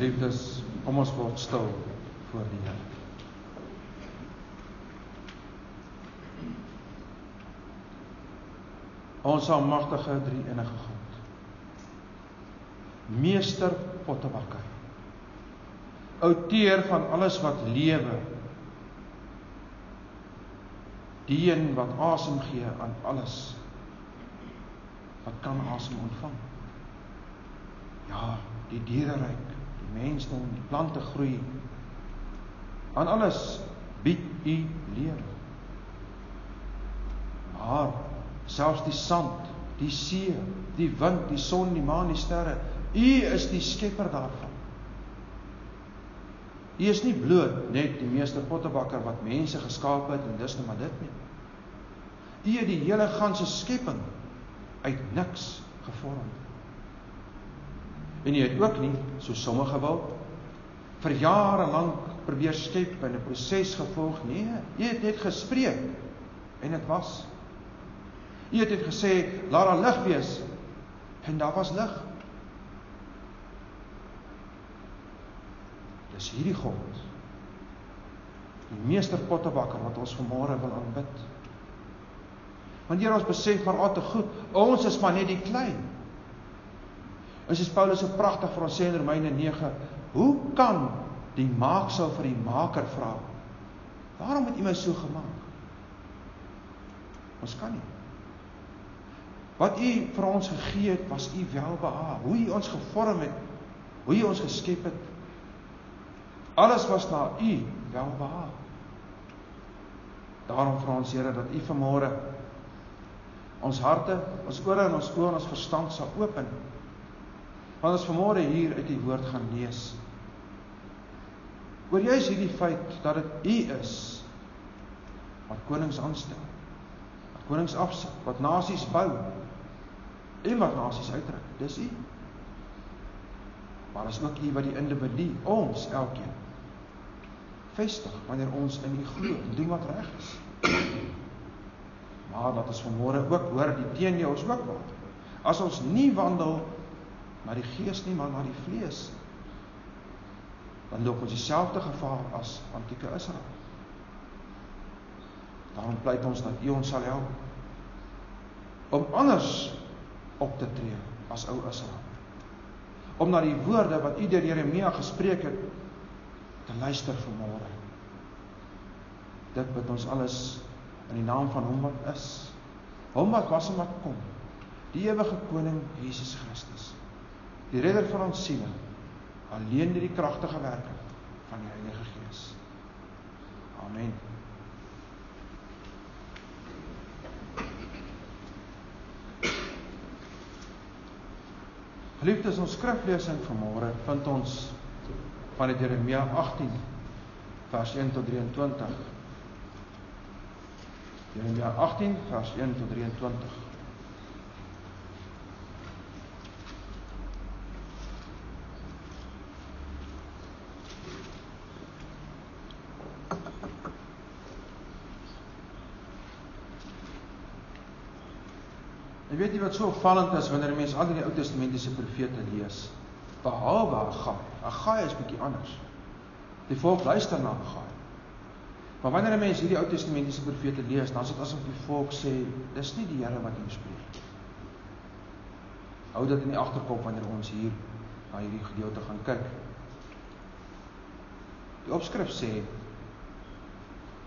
Liefdes, kom ons word stil voor die Here. Ons almagtige drie enige God. Meester Pottebakker. Outeur van alles wat lewe. Die een wat asem gee aan alles wat kan asem ontvang. Ja, die diereryk, die mensdom, die plante groei. Aan alles bied u lewe. Maar selfs die sand, die see, die wind, die son, die maan, die sterre. U is die skepper daarvan. U is nie bloot net die meester pottebakker wat mense geskaap het en dis net maar dit nie. U het die hele ganse skepping uit niks gevorm. En u het ook nie so sommige wil vir jare lank probeer skep en 'n proses gevolg nie. U het net gespreek en dit was U het dit gesê, laat daar lig wees. En daar was lig. Dis hierdie God. Die meester pottebakker wat ons vanmôre wil aanbid. Want Here ons besef maar al te goed, ons is maar net die klein. En soos Paulus so pragtig vir ons sê in Romeine 9, hoe kan die maaksel vir die maker vra? Waarom het U my so gemaak? Ons kan nie. Wat U vir ons gegee het, was U welbehae. Hoe U ons gevorm het, hoe U ons geskep het. Alles was na U welbehae. Daarom vra ons Here dat U vanmôre ons harte, ons ore en ons oë en ons verstand sal open. Want ons vanmôre hier uit die woord gaan lees. Oor juis hierdie feit dat dit U is wat konings aanstel. Wat konings afsit, wat nasies bou, en wat nasies uitdruk. Dis U. Maar is ook U wat die individu, ons elkeen vestig wanneer ons in U glo en doen wat reg is. Maar dat ons vanmôre ook hoor die teenoor ons ook word. As ons nie wandel na die gees nie, maar na die vlees, dan loop ons dieselfde gevaar as antieke Israel. Daarom pleit ons dat U ons sal help om anders op te tree as ou Israel. Om na die woorde wat U deur Jeremia gespreek het te luister vanmôre. Dit bid ons alles in die naam van Hom wat is. Hom wat was en wat kom. Die ewige koning Jesus Christus. Die redder van ons siele. Alleen deur die kragtige werking van die Heilige Gees. Amen. Geliefdes, ons skriflesing vanmôre vind ons van Jeremia 18 vers 1 tot 23. Jeremia 18 vers 1 tot 23. Jy weet nie wat so opvallend is wanneer 'n mens al die Ou Testamentiese profete lees. Behalwe Agai. Agai is bietjie anders. Die volk luister na Agai. Maar wanneer 'n mens hierdie Ou Testamentiese profete lees, dan is dit asof die volk sê, dis nie die Here wat hier spreek nie. Hou dit in die agterkop wanneer ons hier na hierdie gedeelte gaan kyk. Die opskrif sê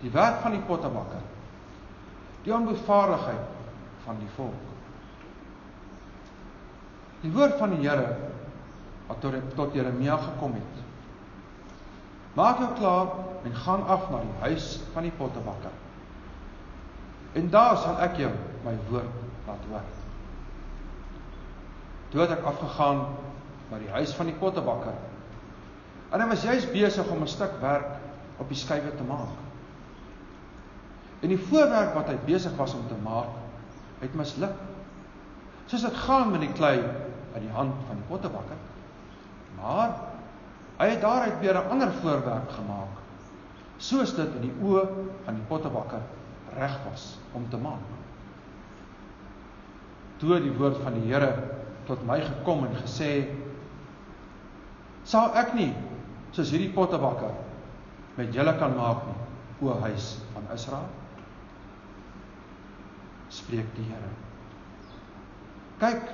die werk van die pottebakker. Die onbevaardigheid van die volk. Die woord van die Here wat tot tot Jeremia gekom het. Maak jou klaar en gaan af na die huis van die pottebakker. En daar sal ek jou my woord laat hoor. Toe het ek afgegaan na die huis van die pottebakker. En hy was juis besig om 'n stuk werk op die skywe te maak. En die voorwerp wat hy besig was om te maak, het misluk. Soos dit gaan met die klei uit die hand van die pottebakker. Maar hy het daaruit weer 'n ander voorwerp gemaak soos dit in die oë van die pottebakker reg was om te maak. Toe die woord van die Here tot my gekom en gesê Sal ek nie soos hierdie pottebakker met julle kan maak nie, o huis van Israel? Spreek die Here. Kyk,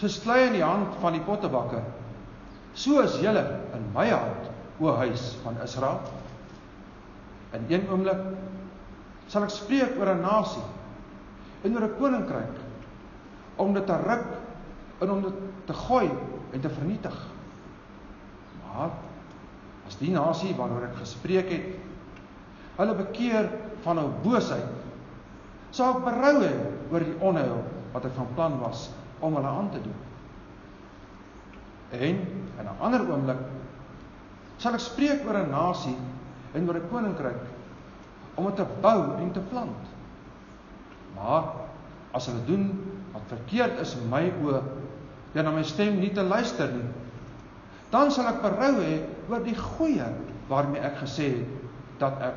soos klei in die hand van die pottebakker, so is julle in my hand, o huis van Israel. In een oomblik sal ek spreek oor 'n nasie en oor 'n koninkryk om dit te ruk en om dit te gooi en te vernietig. Maar as die nasie waaroor ek gespreek het, hulle bekeer van hul boosheid, sal ek berou hê oor die onheil wat ek van plan was om hulle aan te doen. En in 'n ander oomblik sal ek spreek oor 'n nasie en oor 'n koninkryk om dit te bou en te plant. Maar as hulle doen wat verkeerd is in my oë, en na my stem nie te luister nie, dan sal ek berou hê oor die goeie waarmee ek gesê het dat ek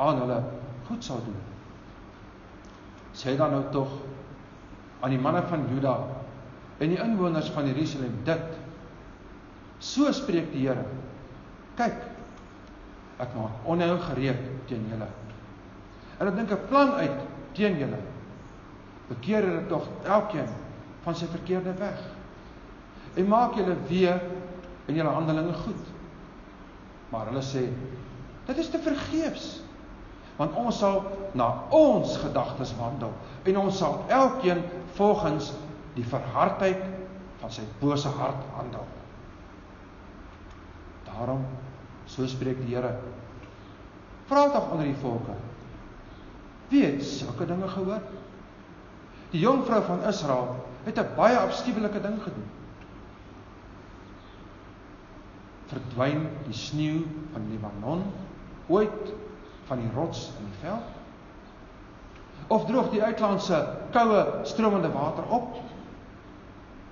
aan hulle goed sal doen. Sê dan nou tog aan die manne van Juda en die inwoners van Jerusalem dit. So spreek die Here. Kyk, ek maak onheil gereed teen julle. En ek dink 'n plan uit teen julle. Bekeer hulle tog elkeen van sy verkeerde weg. En maak julle weer in julle handelinge goed. Maar hulle sê dit is te vergeefs. Want ons sal na ons gedagtes wandel en ons sal elkeen volgens die verhardheid van sy bose hart handel. Daarom so spreek die Here. Vra tog onder die volke. Wie het sulke dinge gehoor? Die jongvrou van Israel het 'n baie afskuwelike ding gedoen. Verdwyn die sneeu van Libanon ooit van die rots in die veld? Of droog die uitlandse koue stromende water op?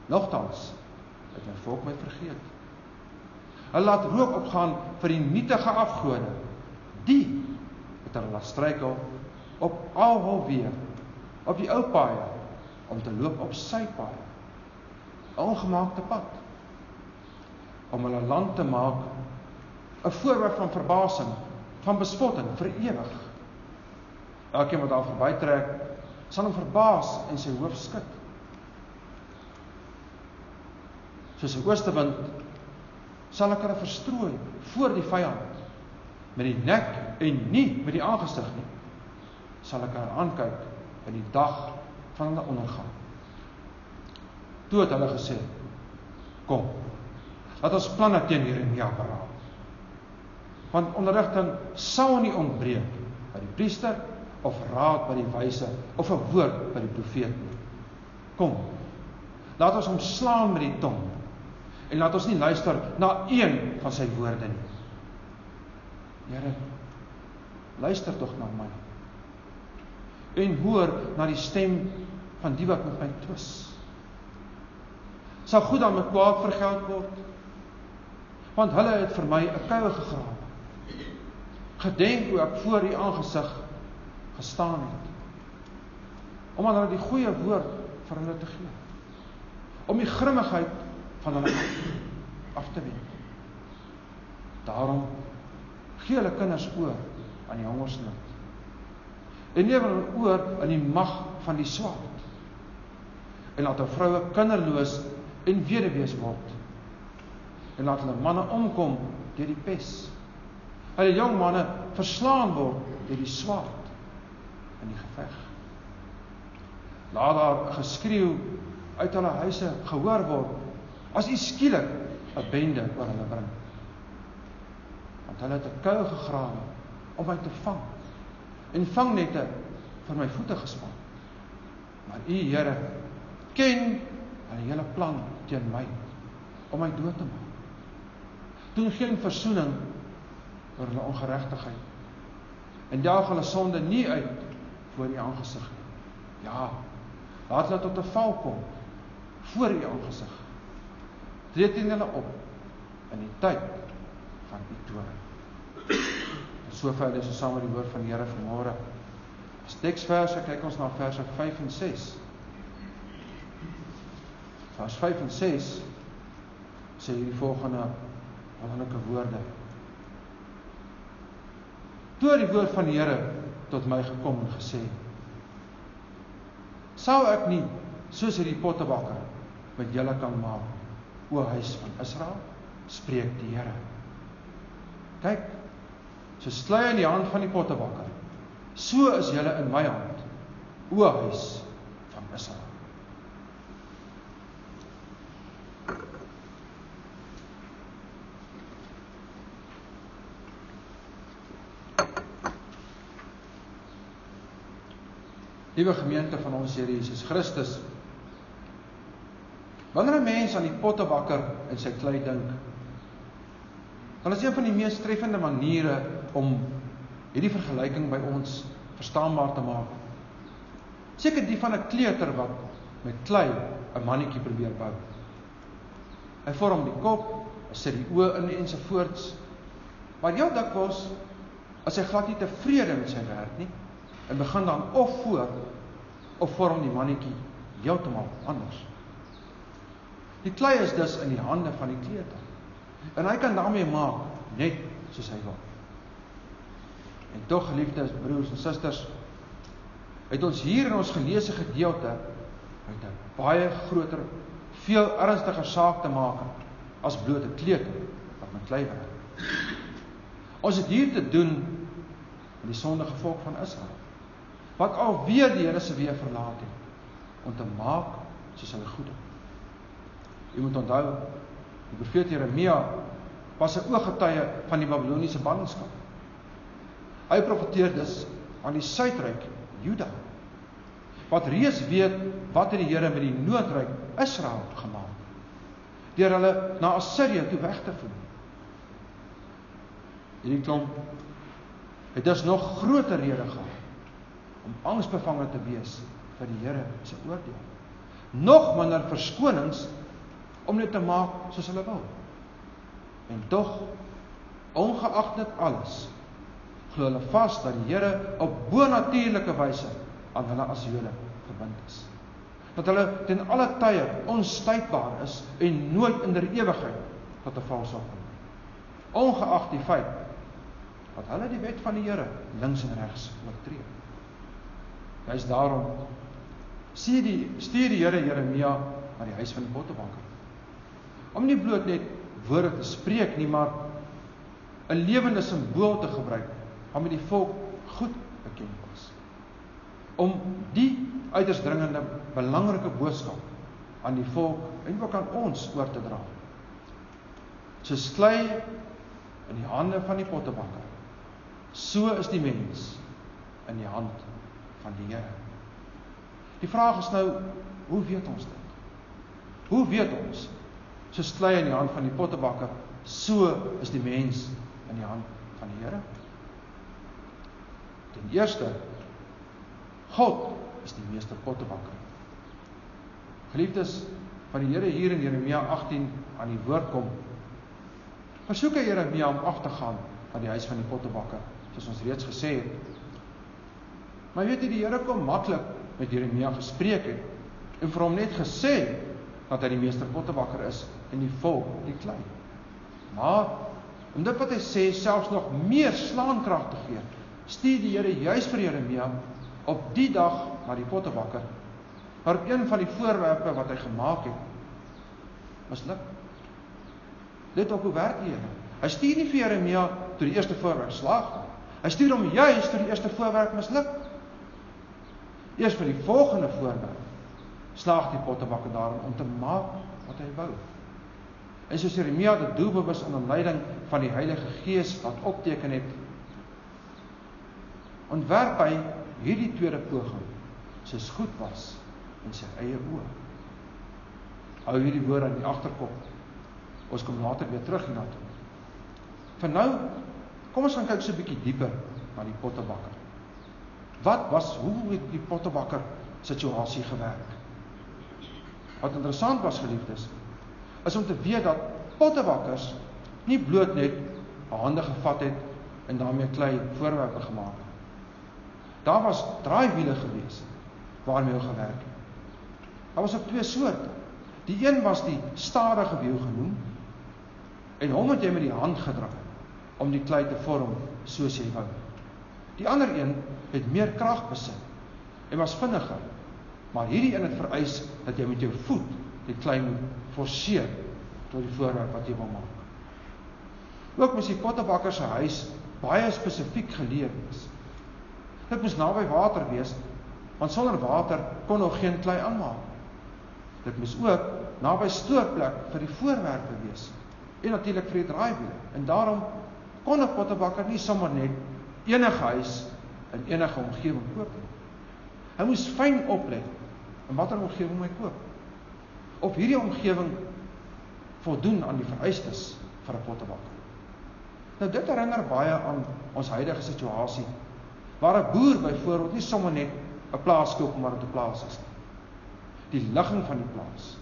Nogtans het my volk my vergeet. Hulle laat rook opgaan vir die nietige afgode. Die het hulle laat struikel op al hul weë op die ou paaie om te loop op sy paaie. 'n Ongemaakte pad om hulle land te maak 'n voorwerp van verbasing, van bespotting vir ewig. Elkeen wat daar verbytrek, sal hom verbaas en sy hoof skud. Soos 'n oostewind sal ek hulle verstrooi voor die vyand met die nek en nie met die aangesig nie sal ek haar aankyk in die dag van hulle ondergang. Toe het hulle gesê: "Kom. Laat ons planne teen Jeremia beraam. Want onderrigting sal nie ontbreek by die priester of raad by die wyse of 'n woord by die profeet nie. Kom. Laat ons hom slaan met die tong en laat ons nie luister na een van sy woorde nie. Here, luister tog na my en hoor na die stem van die wat met my twis. Sal goed dan met kwaad vergeld word? Want hulle het vir my 'n kuil gegrawe. Gedenk hoe ek voor u aangesig gestaan het. Om aan hulle die goeie woord vir hulle te gee. Om die grimmigheid van hulle af te wend. Daarom gee hulle kinders oor aan die hongersnood en lewer hulle oor aan die mag van die swaard. En laat 'n vroue kinderloos en weduwees word. En laat hulle manne omkom deur die pes. Hulle jong manne verslaan word deur die swaard in die geveg. Laat daar 'n geskreeu uit hulle huise gehoor word as u skielik 'n bende oor hulle bring. Want hulle het 'n kuil gegrawe om my te vang en vangnette vir my voete gespan. Maar U Here ken hulle hele plan teen my om my dood te maak. Doen geen verzoening oor hulle ongeregtigheid. En daag hulle sonde nie uit voor U aangesig nie. Ja, laat hulle tot 'n val kom voor U aangesig. Tree teen hulle op in die tyd van U toorn sover is ons saam met die woord van die Here vanmôre. As teksverse kyk ons na verse 5 en 6. Vers 5 en 6 sê hierdie volgende wonderlike woorde. Toe die woord van die Here tot my gekom en gesê: Sou ek nie soos hierdie pottebakker met julle kan maak, o huis van Israel, spreek die Here. Kyk, so slui in die hand van die pottebakker. So is julle in my hand, o huis van Israel. Liewe gemeente van ons Here Jesus Christus. Wanneer 'n mens aan die pottebakker en sy klei dink, dan is een van die mees treffende maniere om hierdie vergelyking by ons verstaanbaar te maak. Seker die van 'n kleuter wat met klei 'n mannetjie probeer bou. Hy vorm die kop, sit die oë in ensovoorts. Maar heel dikwels as hy glad nie tevrede met sy werk nie, en begin dan of voor of vorm die mannetjie heeltemal anders. Die klei is dus in die hande van die kleuter. En hy kan daarmee maak net soos hy wil. En tog geliefdes broers en susters, het ons hier in ons geleesde gedeelte met 'n baie groter, veel ernstiger saak te maak as bloot 'n kleuter wat met klei werk. Ons het hier te doen met die sondige volk van Israel wat alweer die Here se weë verlaat het om te maak soos hulle goed is. Jy moet onthou die profeet Jeremia was 'n ooggetuie van die Babiloniese ballingskap. Hy profeteer dus aan die suidryk Juda wat reeds weet wat het die Here met die noordryk Israel gemaak deur hulle na Assirië toe weg te voer. Hierdie klomp het dus nog groter rede gehad om angsbevange te wees vir die Here se oordeel. Nog minder verskonings om net te maak soos hulle wil. En tog ongeag dit alles glo hulle vas dat die Here op bonatuurlike wyse aan hulle as Jode verbind is. Dat hulle ten alle tye onstuitbaar is en nooit in der ewigheid tot 'n val sal kom. Ongeag die feit dat hulle die wet van die Here links en regs oortree. Dis daarom sê die stuur die Here Jeremia na die huis van die pottebakker. Om nie bloot net woorde te spreek nie, maar 'n lewende simbool te gebruik waarmee die volk goed bekend was. Om die uiters dringende belangrike boodskap aan die volk en ook aan ons oor te dra. So sklei in die hande van die pottebakker. So is die mens in die hand van die Here. Die vraag is nou, hoe weet ons dit? Hoe weet ons? So sklei in die hand van die pottebakker, so is die mens in die hand van die Here. Ten eerste, God is die meester pottebakker. Geliefdes, van die Here hier in Jeremia 18 aan die woord kom. Versoek hy Jeremia om af te gaan na die huis van die pottebakker, soos ons reeds gesê het. Maar weet jy die Here kom maklik met Jeremia gespreek het en vir hom net gesê dat hy die meester pottebakker is en die volk die klei. Maar om dit wat hy sê selfs nog meer slaankrag te gee, stuur die Here juis vir Jeremia op die dag na die pottebakker. Maar een van die voorwerpe wat hy gemaak het misluk. Dit op hoe werk die Here? Hy stuur nie vir Jeremia toe die eerste voorwerp slaag nie. Hy stuur hom juis toe die eerste voorwerp misluk. Eers vir die volgende voorbeeld slaag die pottebakker daarin om te maak wat hy wou. En soos Jeremia dit doelbewus onder leiding van die Heilige Gees wat opteken het, ontwerp hy hierdie tweede poging soos goed was in sy eie oë. Hou hierdie woord aan die agterkop. Ons kom later weer terug hierna. Vir nou, kom ons gaan kyk so 'n bietjie dieper na die pottebakker. Wat was hoe het die pottebakker situasie gewerk? Wat interessant was geliefdes, is om te weet dat pottebakkers nie bloot net hande gevat het en daarmee klei voorwerpe gemaak het. Daar was draaiwiele gewees waarmee hulle gewerk het. Daar was ook twee soorte. Die een was die stadige wiel genoem En hom het jy met die hand gedra om die klei te vorm soos jy wou. Die ander een het meer krag besit en was vinniger. Maar hierdie een het vereis dat jy met jou voet die klei moet forceer tot die voorwerp wat jy wil maak. Ook moes die pottebakker se huis baie spesifiek geleë wees. Dit moes naby water wees, want sonder water kon nog geen klei aanmaak. Dit moes ook naby stoorplek vir die voorwerpe wees en natuurlik vir die draaiwiele. En daarom kon 'n pottebakker nie sommer net enige huis in enige omgewing koop nie. Hy moes fyn oplet in watter omgewing hy koop. Of hierdie omgewing voldoen aan die vereistes vir 'n pottebakker. Nou dit herinner baie aan ons huidige situasie waar 'n boer byvoorbeeld nie sommer net 'n plaas koop dit 'n plaas is nie. Die ligging van die plaas,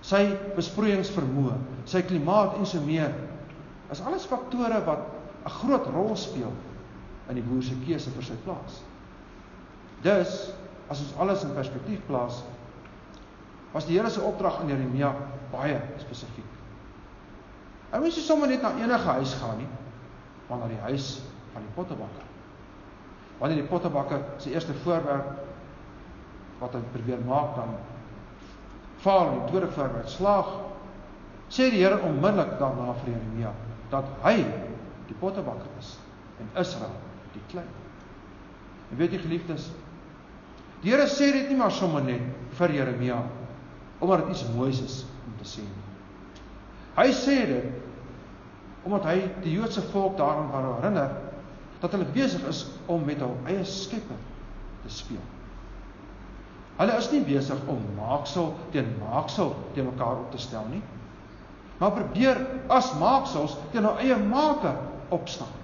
sy besproeiingsvermoë, sy klimaat en so meer is alles faktore wat 'n groot rol speel in die boer se keuse vir sy plaas. Dus as ons alles in perspektief plaas, was die Here se opdrag aan Jeremia baie spesifiek. Hy moes nie sommer net na enige huis gaan nie, maar na die huis van die pottebakker. Wanneer die pottebakker sy eerste voorwerp wat hy probeer maak dan faal en die tweede voorwerp slaag, sê die Here onmiddellik daarna vir Jeremia dat hy die pottebakker is en Israel die klei. En weet jy geliefdes, die Here sê dit nie maar sommer net vir Jeremia omdat dit iets moois is om te sê nie. Hy sê dit omdat hy die Joodse volk daaraan wou herinner dat hulle besig is om met hul eie skepper te speel. Hulle is nie besig om maaksel teen maaksel te mekaar op te stel nie. Maar probeer as maaksels teen hul eie maker opstaan.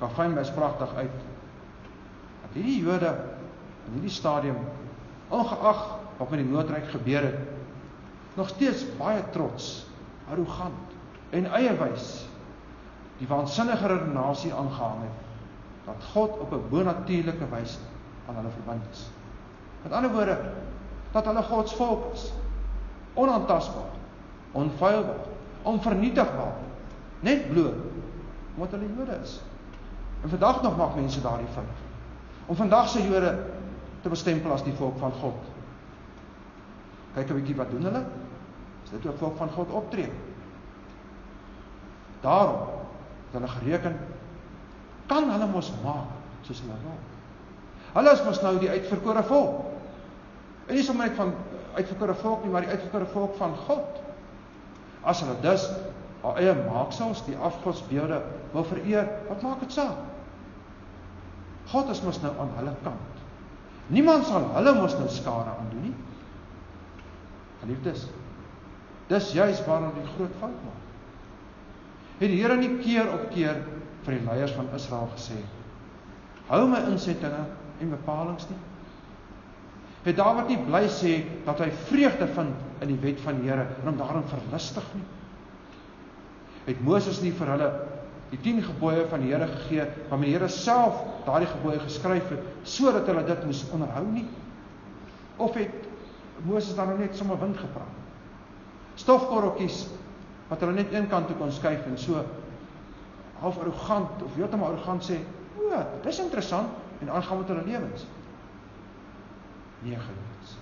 Kafyn my pragtig uit. Dat hierdie Jode in hierdie stadium ongeag wat met die noodryk gebeur het, nog steeds baie trots, arrogant en eierwys die waansinnige redenasie aangehang het dat God op 'n bonatuurlike wyse aan hulle verbind is. Met ander woorde dat hulle God se volk is, onaantastbaar, onfeilbaar, onvernietigbaar, net bloot omdat hulle Jode is. En vandag nog maak mense daardie fout. Om vandag se Jode te bestempel as die volk van God. Kyk 'n bietjie wat doen hulle? Is dit hoe 'n volk van God optree? Daarom het hulle gereken kan hulle mos maak soos hulle wil. Hulle is mos nou die uitverkore volk. En nie sommer net van uitverkore volk nie, maar die uitverkore volk van God. As hulle dus al eie maaksels die afgodsbeelde wil vereer, wat maak dit saak? God is mos nou aan hulle kant. Niemand sal hulle mos nou skade aandoen nie. Geliefdes, dis juis waar hulle die groot fout maak het die Here nie keer op keer vir die leiers van Israel gesê: "Hou my insettinge en bepalinge nie." Het Dawid nie bly sê dat hy vreugde vind in die wet van die Here en hom daarin verlustig nie? Het Moses nie vir hulle die 10 gebooie van die Here gegee, waarmee die Here self daardie gebooie geskryf het sodat hulle dit moes onderhou nie? Of het Moses dan net sommer wind gepraat? Stofkorreltjies wat hulle net een kant toe kon skuif en so half arrogant of heeltemal arrogant sê, "O, dis interessant" en aangaan met hulle lewens. Nee, geliefdes.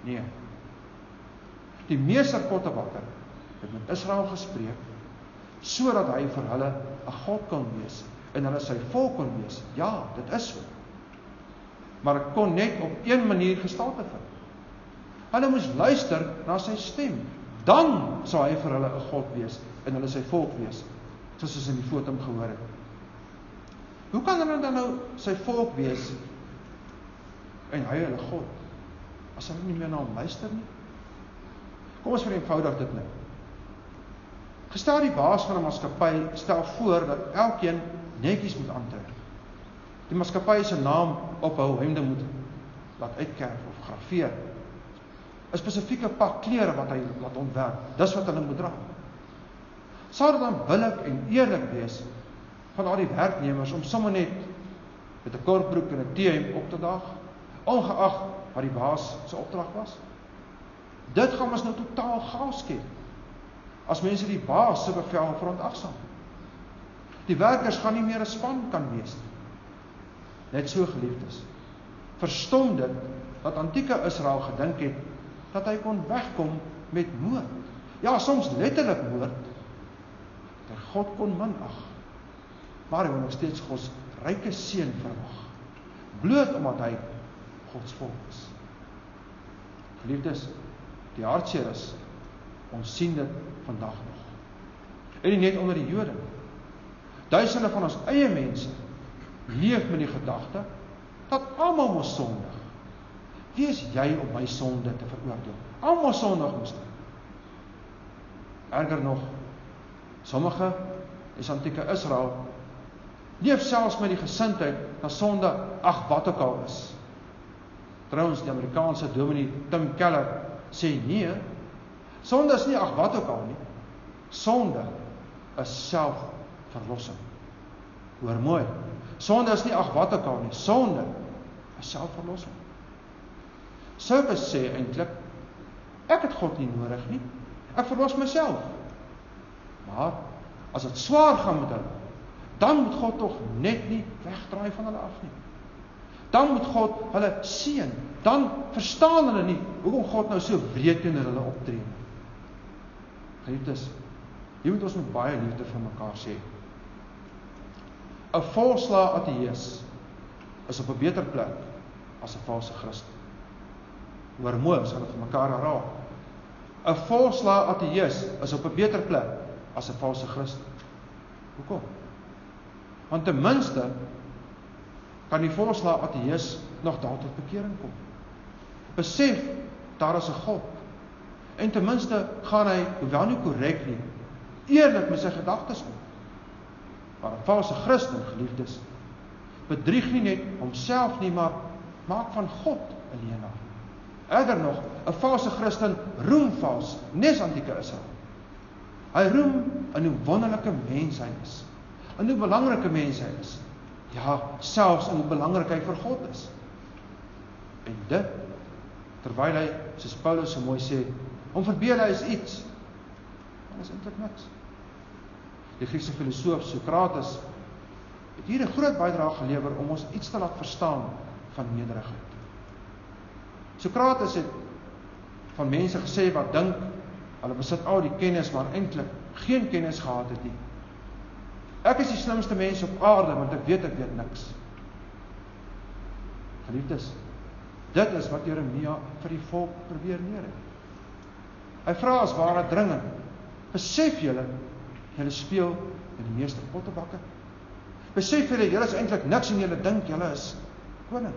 Nee. Die meester pottebakker het met Israel gespreek sodat hy vir hulle 'n God kon wees en hulle sy volk kon wees. Ja, dit is so. Maar dit kon net op een manier gestalte vind. Hulle moes luister na sy stem dan sal hy vir hulle 'n God wees en hulle sy volk wees soos ons in die fotum gehoor het. Hoe kan hulle dan nou sy volk wees en hy hulle God as hulle nie meer na hom luister nie? Kom ons vereenvoudig dit nou. Gestel die baas van 'n maatskappy stel voor dat elkeen netjies moet aantrek. Die maatskappy se naam op hul hemde moet laat uitkerf of graweer 'n spesifieke pak klere wat hy laat ontwerp. Dis wat hulle moet dra. Sou dit dan billik en eerlik wees van al die werknemers om sommer net met 'n kortbroek en 'n T-hemp op te daag, ongeag wat die baas se opdrag was? Dit gaan ons nou totaal chaos skep. As mense die baas se bevel verontagsaam. Die werkers gaan nie meer 'n span kan wees nie. Net so geliefdes. Verstom dit dat antieke Israel gedink het dat hy kon wegkom met moord. Ja, soms letterlik moord. Dat God kon minag. Maar hy wil nog steeds God se ryke seën verwag. Bloot omdat hy God se volk is. Geliefdes, die hartseer is ons sien dit vandag nog. En nie net onder die Jode nie. Duisende van ons eie mense leef met die gedagte dat almal mos sondig. Wie is jy om my sonde te veroordeel? Almal sondig mos. Erger nog, sommige is antieke Israel leef selfs met die gesindheid dat sonde ag wat ook al is. Trouens die Amerikaanse dominee Tim Keller sê nee, sonde is nie ag wat ook al nie. Sonde is selfverlossing. Hoor mooi. Sonde is nie ag wat ook al nie. Sonde is selfverlossing. Sulke sê eintlik ek het God nie nodig nie. Ek verlos myself. Maar as dit swaar gaan met hulle, dan moet God tog net nie wegdraai van hulle af nie. Dan moet God hulle seën. Dan verstaan hulle nie hoekom God nou so wreed teenoor hulle optree nie. Geliefdes, hier moet ons met baie liefde vir mekaar sê. 'n Volslaa ateïs is op 'n beter plek as 'n valse Christen. Hoor mooi, ons gaan dit vir mekaar herhaal. 'n Volslaa ateïs is op 'n beter plek as 'n valse Christen. Hoekom? Want ten minste kan die volslaa ateïs nog dalk tot bekering kom. Besef daar is 'n God. En ten minste gaan hy, hoewel nie korrek nie, eerlik met sy gedagtes om. Maar 'n valse Christen, geliefdes, bedrieg nie net homself nie, maar maak van God 'n leenaar. Erger nog, 'n valse Christen roem vals, nes antieke Israel. Hy roem in hoe wonderlike mens hy is en hoe belangrike mens hy is. Ja, selfs in hoe belangrik hy vir God is. En dit terwyl hy soos Paulus so mooi sê, om verbeel is iets. Maar is eintlik niks. Die Griekse filosoof Sokrates het hier 'n groot bydrae gelewer om ons iets te laat verstaan van nederigheid. Sokrates het van mense gesê wat dink hulle besit al die kennis maar eintlik geen kennis gehad het nie. Ek is die slimste mens op aarde want ek weet ek weet niks. Geliefdes, dit is wat Jeremia vir die volk probeer leer. Hy vra as ware dringend: "Besef julle julle speel in die meester pottebakke? Besef julle julle is eintlik niks en julle dink julle is koning?"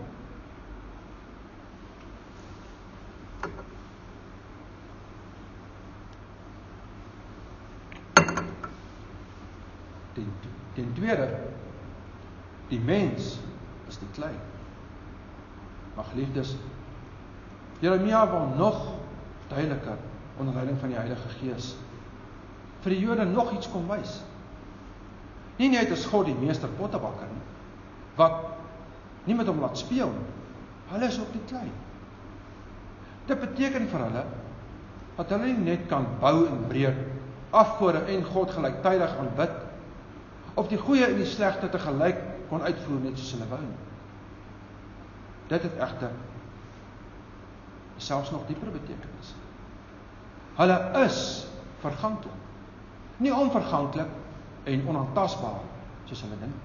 Ten, ten tweede die mens is die klei. Maar geliefdes, Jeremia wil nog duideliker onder leiding van die Heilige Gees vir die Jode nog iets kom wys. Nie net is God die meester pottebakker nie, wat nie met hom laat speel nie. Hulle is op die klei. Dit beteken vir hulle dat hulle nie net kan bou en breek afgode en God gelyktydig aanbid of die goeie en die slegte te gelyk kon uitvoer net soos hulle wou. Dit het egter selfs nog dieper betekenis. Hulle is verganklik. Nie onverganklik en onaantastbaar soos hulle dink.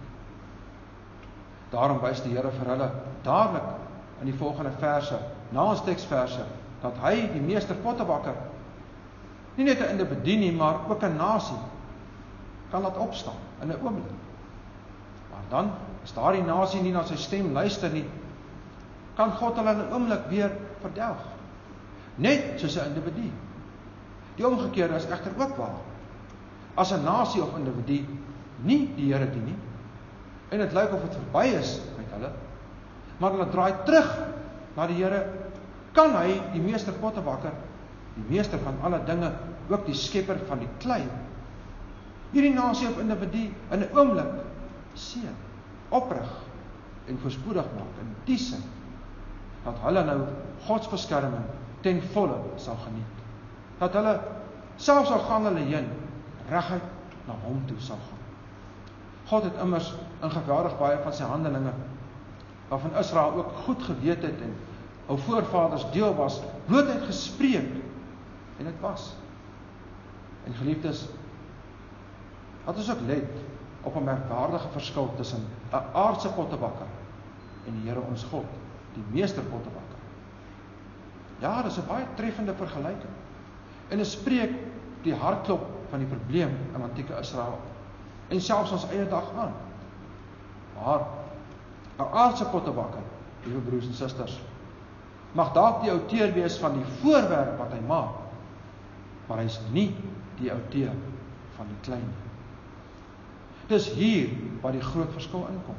Daarom wys die Here vir hulle dadelik in die volgende verse, na ons teksverse, dat hy die meester pottebakker nie net 'n individu nie, maar ook 'n nasie kan laat opstaan in 'n oomblik. Maar dan as daardie nasie nie na sy stem luister nie, kan God hulle in 'n oomblik weer verdelg. Net soos 'n individu. Die omgekeerde is egter ook waar. As 'n nasie of individu nie die Here dien nie en dit lyk of dit verby is met hulle, maar hulle draai terug na die Here, kan hy die meester pottebakker, die meester van alle dinge, ook die skepper van die klei hierdie nasie of individu in 'n oomblik seën, oprig en voorspoedig maak in die sin dat hulle nou God se beskerming ten volle sal geniet. Dat hulle selfs al gaan hulle heen reguit na hom toe sal gaan. God het immers in geweldig baie van sy handelinge waarvan Israel ook goed geweet het en hul voorvaders deel was, blootheid gespreek en dit was. En geliefdes, wat ons ook let op 'n merkwaardige verskil tussen 'n aardse pottebakker en die Here ons God, die meester pottebakker. Ja, dis 'n baie treffende vergelyking. En dit spreek die hartklop van die probleem in antieke Israel en selfs ons eie dag aan. Maar 'n aardse pottebakker, liewe broers en susters, mag dalk die outeur wees van die voorwerp wat hy maak, maar hy's nie die outeur van die klein nie. Dis hier waar die groot verskil inkom.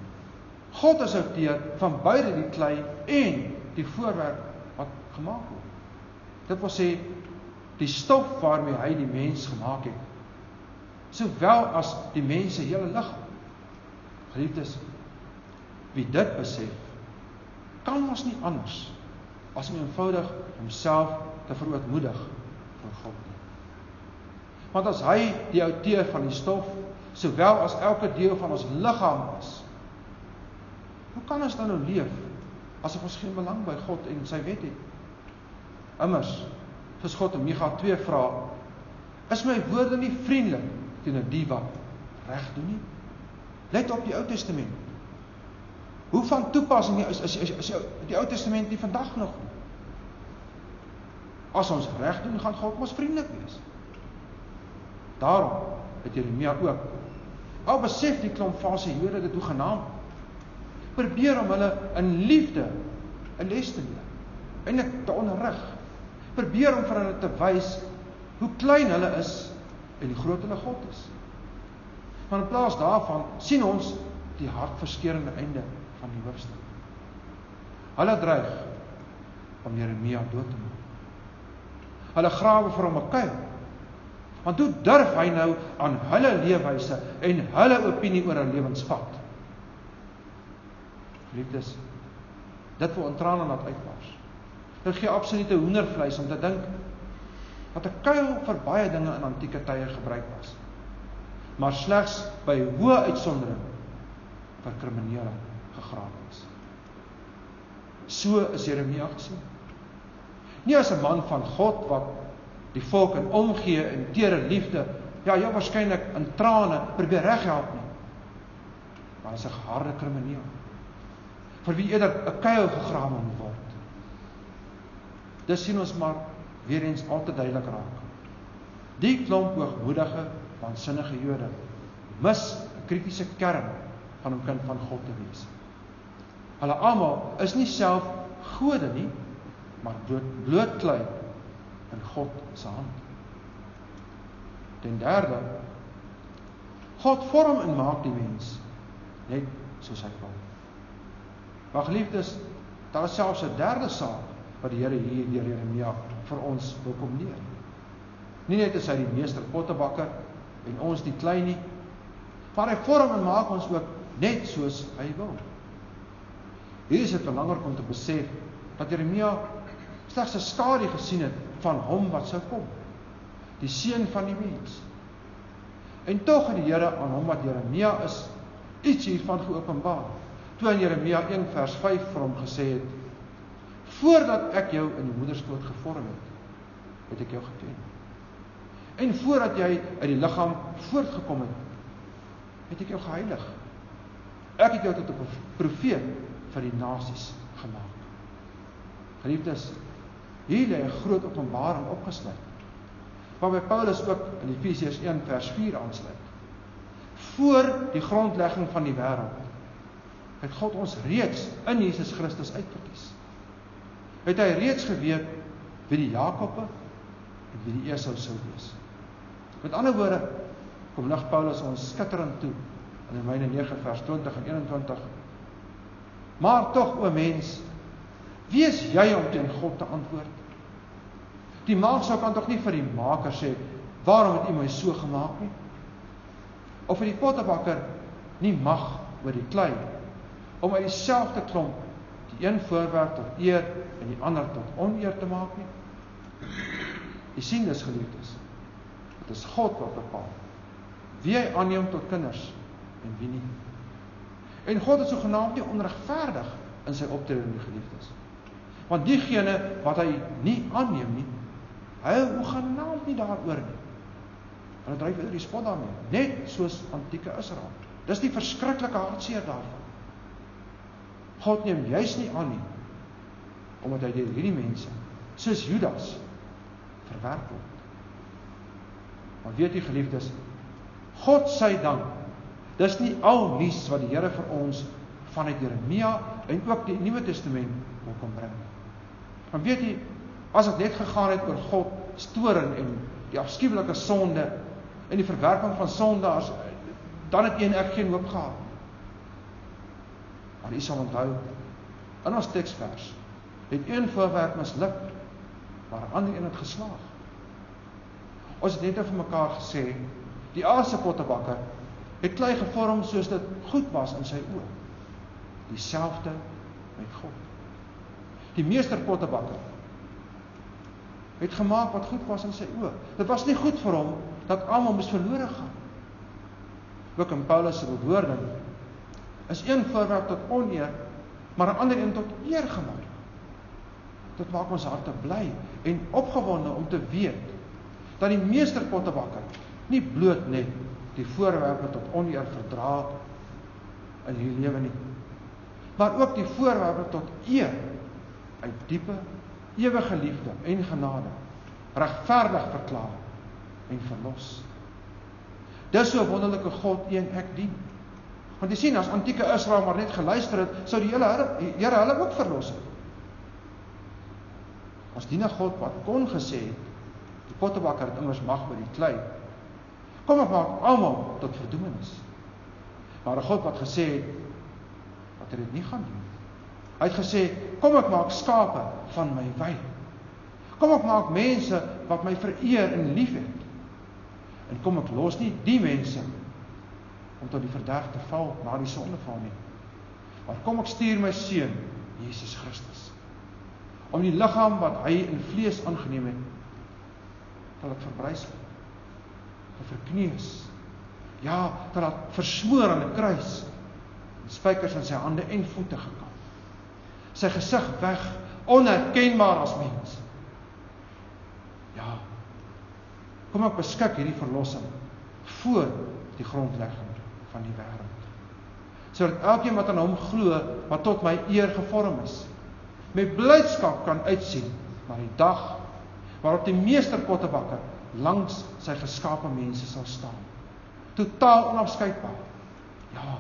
God is outeur van beide die klei en die voorwerp wat gemaak word. Dit wil sê die stof waarmee hy die mens gemaak het sowel as die mens se hele liggaam. Geliefdes, wie dit besef, kan ons nie anders as om eenvoudig homself te verootmoedig voor God nie. Want as hy die outeur van die stof sowel as elke deel van ons liggaam is, hoe kan ons dan nou leef asof ons geen belang by God en sy wet het? Immers, God in Micha 2 vra, is my woorde nie vriendelik teenoor die wat reg doen nie? Let op die Ou Testament. Hoe van toepassing is is is, is die Ou Testament nie vandag nog nie? As ons reg doen, gaan God ons vriendelik wees. Daarom het Jeremia ook al besef die klomp valse Jode dit hoe genaamd probeer om hulle in liefde 'n les te leer en dit te onderrig. Probeer om vir hulle te wys hoe klein hulle is en hoe groot hulle God is. Maar in plaas daarvan sien ons die hartverskeurende einde van die hoofstuk. Hulle dreig om Jeremia dood te maak. Hulle grawe vir hom 'n kuil. Want hoe durf hy nou aan hulle leefwyse en hulle opinie oor 'n lewensvat? Liefdes, dit wil in trane laat uitbars. Dit gee absolute hoendervleis om te dink dat 'n kuil vir baie dinge in antieke tye gebruik was. Maar slegs by hoë uitsondering vir kriminele gegrawe is. So is Jeremia gesien. Nie as 'n man van God wat die volk in omgee en teere liefde, ja, ja waarskynlik in trane probeer reghelp nie. Maar as 'n harde krimineel vir wie eerder 'n kuil gegrawe moet word. Dis sien ons maar weer eens al te duidelik raak. Die klomp hoogmoedige, waansinnige Jode mis 'n kritiese kern van 'n kind van God te wees. Hulle almal is nie self gode nie, maar bloot bloot klei in God se hand. Ten derde God vorm en maak die mens net soos hy wil. Maar geliefdes, daar is selfs 'n derde saak wat die Here hier deur Jeremia vir ons wil kom leer. Nie net is hy die meester pottebakker en ons die klein nie, maar hy vorm en maak ons ook net soos hy wil. Hier is dit belangrik om te besef dat Jeremia slegs 'n skadu gesien het van hom wat sou kom. Die seun van die mens. En tog het die Here aan hom wat Jeremia is iets hiervan geopenbaar toe in Jeremia 1 vers 5 vir hom gesê het: "Voordat ek jou in die moederskoot gevorm het, het ek jou geken. En voordat jy uit die liggaam voortgekom het, het ek jou geheilig. Ek het jou tot 'n profeet vir die nasies gemaak." Geliefdes, hier lê 'n groot openbaring opgesluit. Waarby Paulus ook in Efesiërs 1 vers 4 aansluit. Voor die grondlegging van die wêreld het God ons reeds in Jesus Christus uitverkies. Het hy reeds geweet wie die Jakobe en wie die Esau sou wees. Met ander woorde kom lig Paulus ons skitterend toe in Romeine 9 vers 20 en 21. Maar tog o mens, wie is jy om teen God te antwoord? Die maag sou kan tog nie vir die maker sê, "Waarom het U my so gemaak nie?" Of vir die pottebakker nie mag oor die klei om uit dieselfde klomp die een voorwerp tot eer en die ander tot oneer te maak nie. Jy sien dis geliefdes. Dit is God wat bepaal wie hy aanneem tot kinders en wie nie. En God is sogenaamd nie onregverdig in sy optrede die geliefdes. Want diegene wat hy nie aanneem nie, hy hoe gaan naam nie daaroor nie. Hulle dryf oor die spot daarmee, net soos antieke Israel. Dis die verskriklike hartseer daarvan. God neem juis nie aan nie omdat hy deur hierdie mense soos Judas verwerp word. Maar weet jy geliefdes, God sy dank. Dis nie al nuus wat die Here vir ons vanuit Jeremia en ook die Nuwe Testament wil kom bring. Want weet jy, as dit net gegaan het oor God storing en die afskuwelike sonde en die verwerping van sondaars, dan het een ek geen hoop gehad. Maar u sal onthou in ons teksvers het een voorwerp misluk, maar 'n ander een het geslaag. Ons het net vir mekaar gesê, die aardse pottebakker het klei gevorm soos dit goed was in sy oë. Dieselfde met God. Die meester pottebakker het gemaak wat goed was in sy oë. Dit was nie goed vir hom dat almal moes verlore gaan. Ook in Paulus se bewoording is een voorwerp tot oneer, maar 'n ander een tot eer gemaak. Dit maak ons harte bly en opgewonde om te weet dat die meester pottebakker nie bloot net die voorwerpe tot oneer verdra in hierdie lewe nie, maar ook die voorwerpe tot eer uit diepe ewige liefde en genade regverdig verklaar en verlos. Dis so wonderlike God een ek dien. Want jy sien as antieke Israel maar net geluister het, sou die hele Here hulle ook verlos het. Ons dien 'n God wat kon gesê het die pottebakker het immers mag by die klei. Kom ek maak almal tot verdoemenis. Maar 'n God wat gesê het dat hy dit nie gaan doen. Hy het gesê, "Kom ek maak skape van my wy. Kom ek maak mense wat my vereer en liefhet." En kom ek los nie die mense om tot die verderf te val na die sondeval nie. Maar kom ek stuur my seun Jesus Christus om die liggaam wat hy in vlees aangeneem het te laat verbrys te verkneus ja te laat versmoor aan 'n kruis en spykers in sy hande en voete gekamp. Sy gesig weg onherkenbaar as mens. Ja kom ek beskik hierdie verlossing voor die grondlegging van die wêreld sodat elkeen wat aan hom glo wat tot my eer gevorm is met blydskap kan uitsien na die dag waarop die meester pottebakker langs sy geskape mense sal staan. Totaal onafskeidbaar. Ja,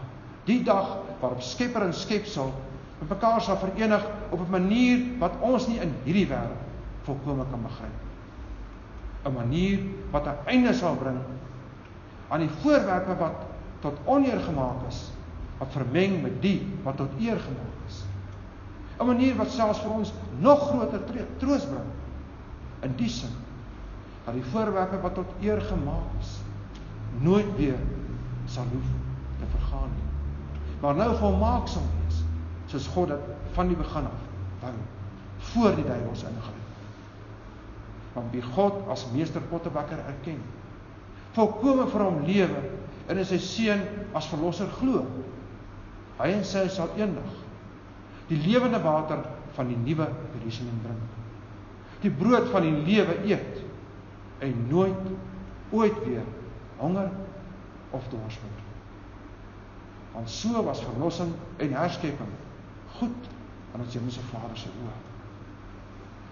die dag waarop Skepper en Skepsel met mekaar sal verenig op 'n manier wat ons nie in hierdie wêreld volkome kan begryp. 'n Manier wat 'n einde sal bring aan die voorwerpe wat tot oneer gemaak is, wat vermeng met die wat tot eer gemaak is. 'n manier wat selfs vir ons nog groter troos bring. In die sin dat die voorwerpe wat tot eer gemaak is nooit weer sal hoef te vergaan nie. Maar nou volmaak sal wees soos God dit van die begin af wou voor die duiwels ingryp. Want wie God as meester pottebakker erken, volkome vir hom lewe en in sy seun as verlosser glo. Hy en sy sal eendag die lewende water van die nuwe Jerusalem drink. Die brood van die lewe eet en nooit ooit weer honger of dors word. Want so was verlossing en herskepping goed aan ons Hemelse Vader se oë.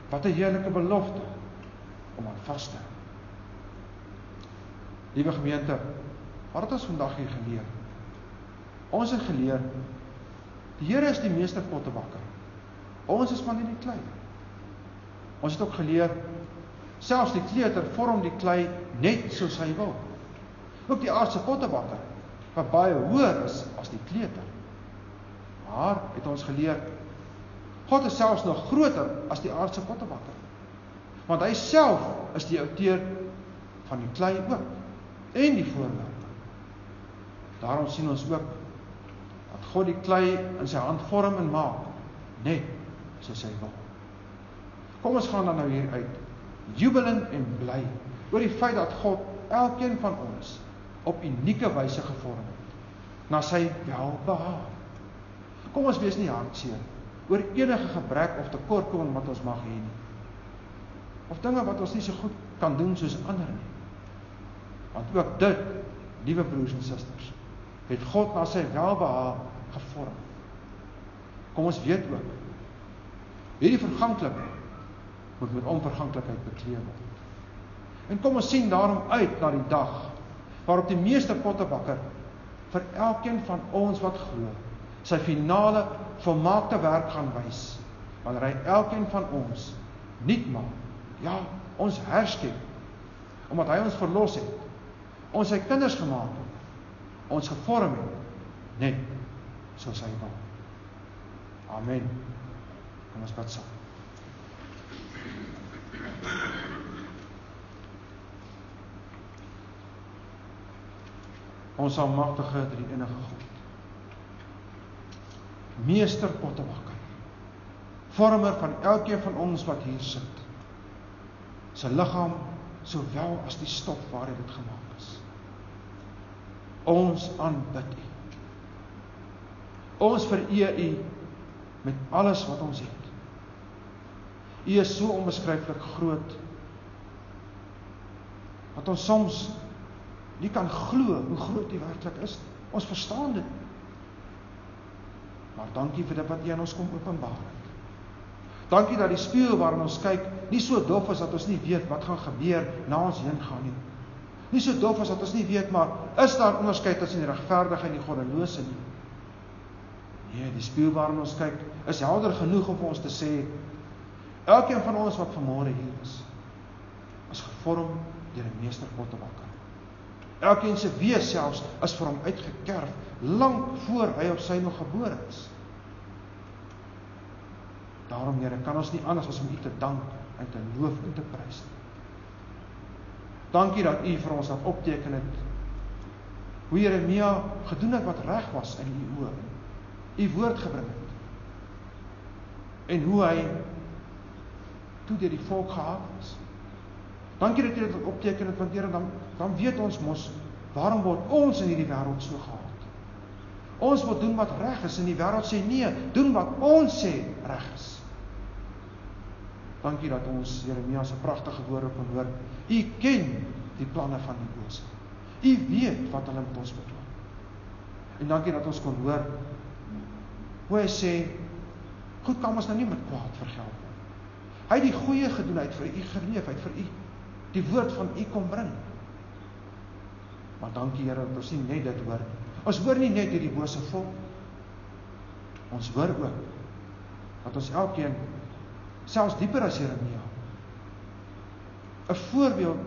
Wat 'n heerlike belofte om aan vas te hou. Liewe gemeente, wat het ons vandag hier geleer? Ons het geleer Die Here is die meester pottebakker. Ons is maar net die klei. Ons het ook geleer selfs die kleuter vorm die klei net soos hy wil. Ook die aardse pottebakker wat baie hoër is as die kleuter. Maar het ons geleer God is selfs nog groter as die aardse pottebakker. Want hy self is die outeur van die klei ook en die voorwerp. Daarom sien ons ook dat God die klei in sy hand vorm en maak net soos hy wil. Kom ons gaan dan nou hier uit jubelend en bly oor die feit dat God elkeen van ons op unieke wyse gevorm het na sy welbehaag. Kom ons wees nie hartseer oor enige gebrek of tekortkoming wat ons mag hê nie. Of dinge wat ons nie so goed kan doen soos ander nie. Want ook dit, liewe broers en susters, het God na sy welbehaag gevorm. Kom ons weet ook hierdie verganklike moet met onverganklikheid bekleed word. En kom ons sien daarom uit na die dag waarop die meester pottebakker vir elkeen van ons wat glo sy finale volmaakte werk gaan wys wanneer hy elkeen van ons nuut maak. Ja, ons herskep omdat hy ons verlos het. Ons sy kinders gemaak het. Ons gevorm het net soos hy wil. Amen. Kom ons bid saam. Ons almagtige drie enige God. Meester Pottebakker. Vormer van elkeen van ons wat hier sit. Sy liggaam sowel as die stof waar hy dit gemaak. Ons aanbid U. Ons vereer U met alles wat ons het. U is so onbeskryflik groot dat ons soms nie kan glo hoe groot U werklik is. Ons verstaan dit. Maar dankie vir dit wat U aan ons kom openbaar het. Dankie dat die spieël waarna ons kyk nie so dof is dat ons nie weet wat gaan gebeur na ons heen gaan nie. Nie so dof is dat ons nie weet maar is daar onderskeid tussen die regverdige en die goddelose nie. Nee, die spieël waarna ons kyk is helder genoeg om vir ons te sê elkeen van ons wat vanmôre hier is is gevorm deur 'n meester pottebakker. Elkeen se wees selfs is vir hom uitgekerf lank voor hy op sy nog gebore is. Daarom Here, kan ons nie anders as om U te dank en te loof en te prys nie. Dankie dat U vir ons laat opteken het hoe Jeremia gedoen het wat reg was in U oë. U woord gebring het. En hoe hy toe deur die volk gehaat is. Dankie dat U dit opteken het want Here dan dan weet ons mos waarom word ons in hierdie wêreld so gehaat. Ons moet doen wat reg is en die wêreld sê nee, doen wat ons sê reg is. Dankie dat ons Jeremia se pragtige woorde kon hoor. U ken die planne van die bose. U weet wat hulle met ons beplan. En dankie dat ons kon hoor hoe hy sê goed kan ons nou nie met kwaad vergeld nie. Hy het die goeie gedoen uit vir u geleef, uit vir u die woord van u kom bring. Maar dankie Here dat ons nie net dit hoor nie. Ons hoor nie net hierdie bose volk. Ons hoor ook dat ons elkeen selfs dieper as Jeremia 'n voorbeeld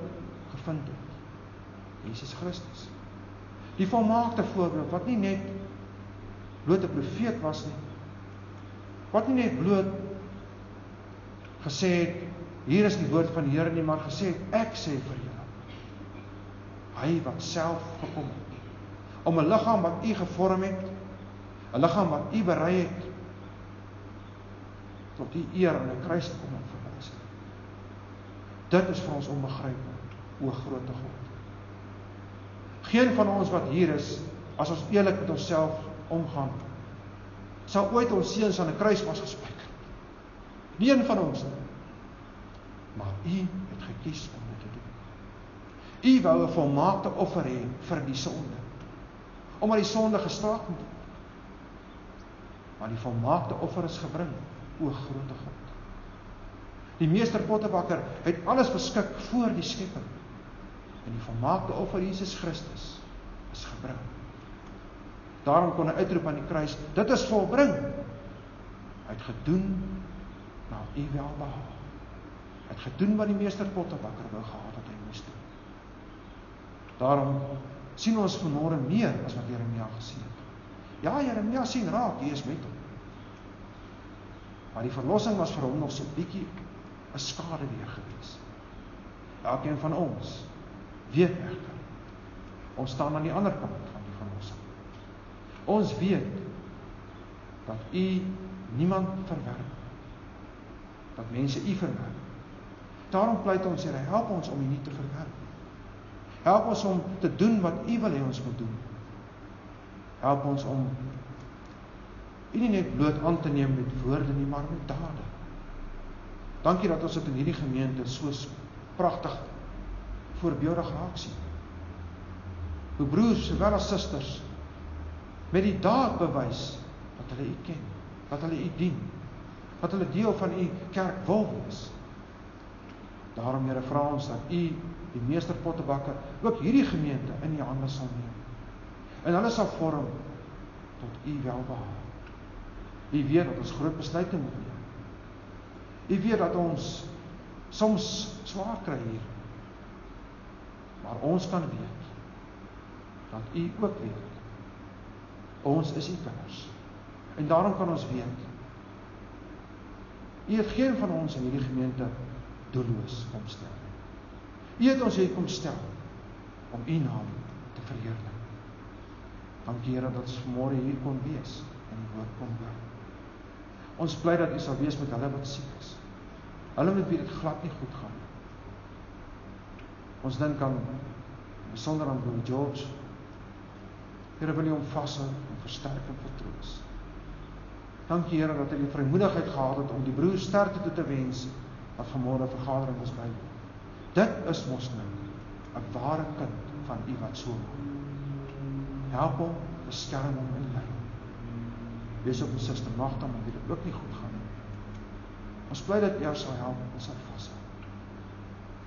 gevind het. Jesus Christus. Die volmaakte voorbeeld wat nie net bloot 'n profeet was nie. Wat nie net bloot gesê het hier is die woord van die Here nie, maar gesê het ek sê vir julle. Hy wat self gekom het om 'n liggaam wat u gevorm het, 'n liggaam wat u berei het tot die eer aan 'n kruis kom en verwys. Dit is vir ons onbegryplik, o grootte God. Geen van ons wat hier is, as ons eerlik met onsself omgaan, sou ooit ons seuns aan 'n kruis was gespijker. Nie een van ons nie. Maar U het gekies om dit te doen. U wou 'n volmaakte offer hê vir die sonde. Omdat die sonde gestraaf moet word. Maar die volmaakte offer is gebring o grootte God. Die meester pottebakker het alles beskik voor die skepping. En die volmaakte offer Jesus Christus is gebring. Daarom kon hy uitroep aan die kruis, dit is volbring. Hy het gedoen na u welbehaag. Hy het gedoen wat die meester pottebakker wou gehad het hy moes doen. Daarom sien ons vanmôre meer as wat Jeremia gesien het. Ja, Jeremia sien raak, hy is met hom. Maar die verlossing was vir hom nog so bietjie 'n skade weer gewees. Elkeen van ons weet egter ons staan aan die ander kant van die verlossing. Ons weet dat U niemand verwerp. Dat mense U verwerp. Daarom pleit ons Here, help ons om U nie te verwerp. Help ons om te doen wat U wil hê ons moet doen. Help ons om U nie net bloot aan te neem met woorde nie, maar met dade. Dankie dat ons dit in hierdie gemeente so pragtig voorbeeldig raak sien. Hoe broers sowel as susters met die daad bewys dat hulle U ken, dat hulle U dien, dat hulle deel van U kerk wil wees. Daarom Here vra ons dat U die meester pottebakker ook hierdie gemeente in U hande sal neem. En hulle sal vorm tot U welbehaag. U weet dat ons groot besluite moet neem. U weet dat ons soms swaar kry hier. Maar ons kan weet dat U ook weet. Ons is U kinders. En daarom kan ons weet U het geen van ons in hierdie gemeente doelloos kom stel. U het ons hier kom stel om U naam te verheerlik. Dankie Here dat ons vanmôre hier kon wees en die woord kon hoor. Ons bly dat U sal wees met hulle wat siek is. Hulle met wie dit glad nie goed gaan nie. Ons dink aan besonder aan Broer George. Here wil U hom vashou en versterk en vertroos. Dankie Here dat hy die vrymoedigheid gehad het om die broer sterkte toe te wens wat vanmôre vergadering ons by. Dit is mos nou 'n ware kind van U wat so maak. Help hom, beskerm hom en lei. Wees op ons suster Magda, maar dit ook nie goed gaan nie. Ons bly dat U sal help en sal vashou.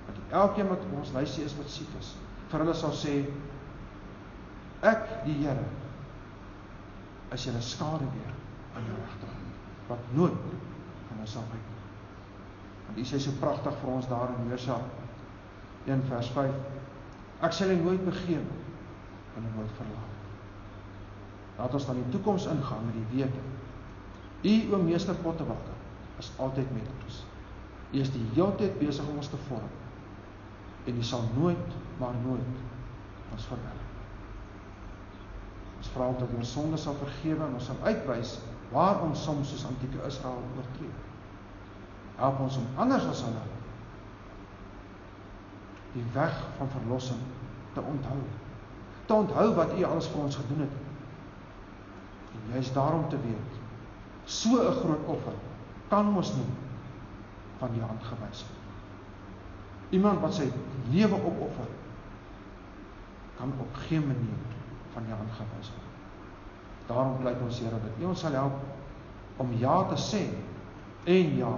Dat elkeen wat ons luister is wat siek is, vir hulle sal sê ek die Here as julle skade weer aan jou regterhand wat nooit van ons sal nie. Want U sê so pragtig vir ons daar in Hosea 1 vers 5. Ek sal nooit begeer en U nooit verlaat. Laat ons dan die toekoms ingaan met die wete. U o meester Pottebakker is altyd met ons. U is die hele tyd besig om ons te vorm. En U sal nooit maar nooit ons verwerp. Ons vra dat U ons sondes sal vergewe en ons sal uitwys waar ons soms soos antieke Israel oortree help ons om anders as hulle die weg van verlossing te onthou. Te onthou wat U alles vir ons gedoen het. En juist daarom te weet, so 'n groot offer kan ons nie van U hand gewys word. Iemand wat sy lewe opoffer kan op geen manier van U hand gewys word. Daarom pleit ons Here dat U ons sal help om ja te sê en ja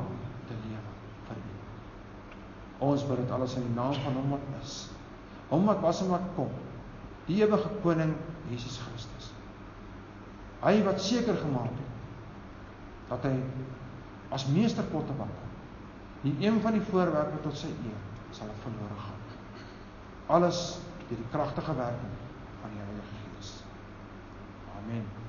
te lewe vir U. Ons bid dit alles in die naam van Hom wat is. Hom wat was en wat kom. Die ewige koning Jesus Christus. Hy wat seker gemaak het dat hy as meester pottebakker nie een van die voorwerpe tot sy eer sal verlore gaan. Alles deur die kragtige werking van die Heilige Gees. Amen.